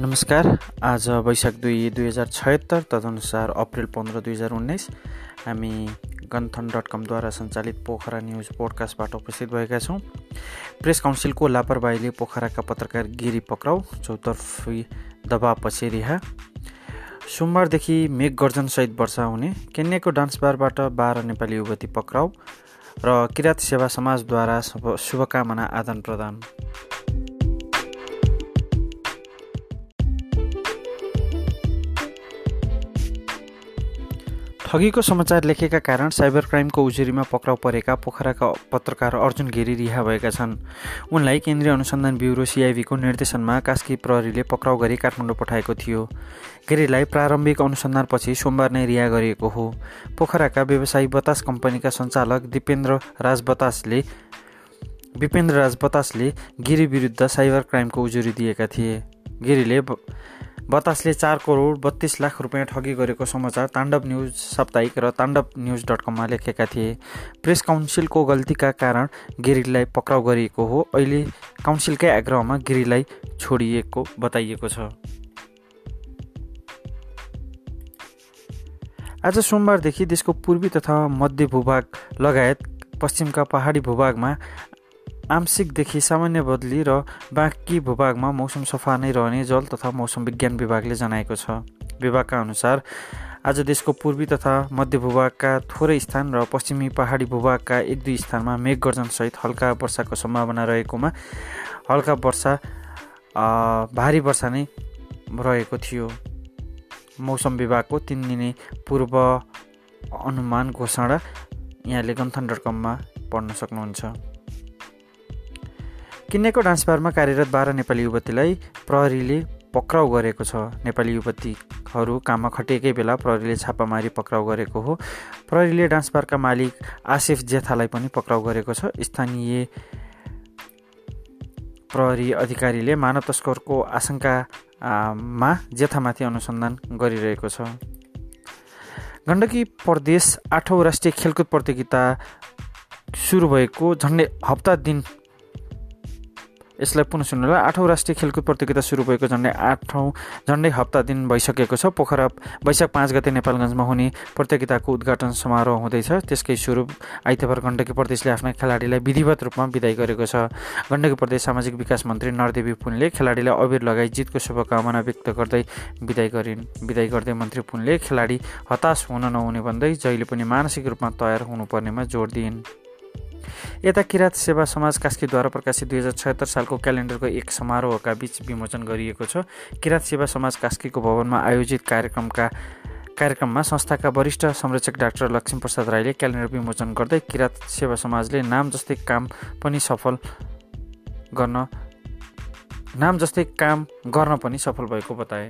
नमस्कार। आज वैशाख दुई दुई हजार छयत्तर तदनुसार अप्रेल पन्ध्र दुई हजार उन्नाइस। हामी गन्थन डट कमद्वारा सञ्चालित पोखरा न्युज पोडकास्टबाट उपस्थित भएका छौँ। प्रेस काउन्सिलको लापरवाहीले पोखराका पत्रकार गिरी पक्राउ चौतर्फी दबावपछि रिहा। सोमबारदेखि मेघ गर्जनसहित वर्षा हुने केन्याको डान्स बारबाट बाह्र नेपाली युवती पक्राउ र किराँत सेवा समाजद्वारा शुभकामना आदान प्रदान। ठगीको समाचार लेखेका कारण साइबर क्राइमको उजुरीमा पक्राउ परेका पोखराका पत्रकार अर्जुन घेरी रिहा भएका छन्। उनलाई केन्द्रीय अनुसन्धान ब्युरो सिआइबीको निर्देशनमा कास्की प्रहरीले पक्राउ गरी काठमाडौँ पठाएको थियो। घेरीलाई प्रारम्भिक अनुसन्धानपछि सोमबार नै रिहा गरिएको हो। पोखराका व्यवसायी बतास कम्पनीका सञ्चालक दिपेन्द्र राज बतासले विपेन्द्र राज बतासले गिरी विरुद्ध साइबर क्राइमको उजुरी दिएका थिए। गिरीले बतासले चार करोड बत्तीस लाख रुपियाँ ठगी गरेको समाचार ताण्डव न्युज साप्ताहिक र ताण्डव न्युज डट कममा लेखेका थिए। प्रेस काउन्सिलको गल्तीका कारण गिरीलाई पक्राउ गरिएको हो। अहिले काउन्सिलकै आग्रहमा गिरीलाई छोडिएको बताइएको छ। आज सोमबारदेखि देशको पूर्वी तथा मध्य भूभाग लगायत पश्चिमका पहाडी भूभागमा आंशिकदेखि सामान्य बदली र बाँकी भूभागमा मौसम सफा नै रहने जल तथा मौसम विज्ञान विभागले जनाएको छ। विभागका अनुसार आज देशको पूर्वी तथा मध्य भूभागका थोरै स्थान र पश्चिमी पहाडी भूभागका एक दुई स्थानमा मेघ गर्जनसहित हल्का वर्षाको सम्भावना रहेकोमा हल्का वर्षा भारी वर्षा नै रहेको थियो। मौसम विभागको तिन दिने पूर्व अनुमान घोषणा यहाँले गन्थन डट कममा पढ्न सक्नुहुन्छ। किन्नेको डान्स बारमा कार्यरत बाह्र नेपाली युवतीलाई प्रहरीले पक्राउ गरेको छ। नेपाली युवतीहरू काममा खटिएकै बेला प्रहरीले छापामारी पक्राउ गरेको हो। प्रहरीले डान्स बारका मालिक आसिफ जेथालाई पनि पक्राउ गरेको छ। स्थानीय प्रहरी अधिकारीले मानव तस्करको आशंकामा जेथामाथि अनुसन्धान गरिरहेको छ। गण्डकी प्रदेश आठौँ राष्ट्रिय खेलकुद प्रतियोगिता सुरु भएको झन्डै हप्ता दिन यसलाई पुनः सुन्नुलाई आठौँ राष्ट्रिय खेलकुद प्रतियोगिता सुरु भएको झन्डै आठौँ झन्डै हप्ता दिन भइसकेको छ। पोखरा वैशाख पाँच गते नेपालगञ्जमा हुने प्रतियोगिताको उद्घाटन समारोह हुँदैछ। त्यसकै स्वरूप आइतबार गण्डकी प्रदेशले आफ्ना खेलाडीलाई विधिवत रूपमा विदाय गरेको छ। गण्डकी प्रदेश सामाजिक विकास मन्त्री नरदेवी पुनले खेलाडीलाई अबिर लगाई जितको शुभकामना व्यक्त गर्दै विदाय गरिन्। विदाय गर्दै मन्त्री पुनले खेलाडी हताश हुन नहुने भन्दै जहिले पनि मानसिक रूपमा तयार हुनुपर्नेमा जोड दिइन्। यता किराँत सेवा समाज कास्कीद्वारा प्रकाशित दुई हजार छत्तर सालको क्यालेन्डरको एक समारोहका बीच विमोचन गरिएको छ। किराँत सेवा समाज कास्कीको भवनमा आयोजित कार्यक्रमका कार्यक्रममा संस्थाका वरिष्ठ संरक्षक डाक्टर लक्ष्मी प्रसाद राईले क्यालेन्डर विमोचन गर्दै किराँत सेवा समाजले नाम जस्तै काम पनि सफल गर्न नाम जस्तै काम गर्न पनि सफल भएको बताए।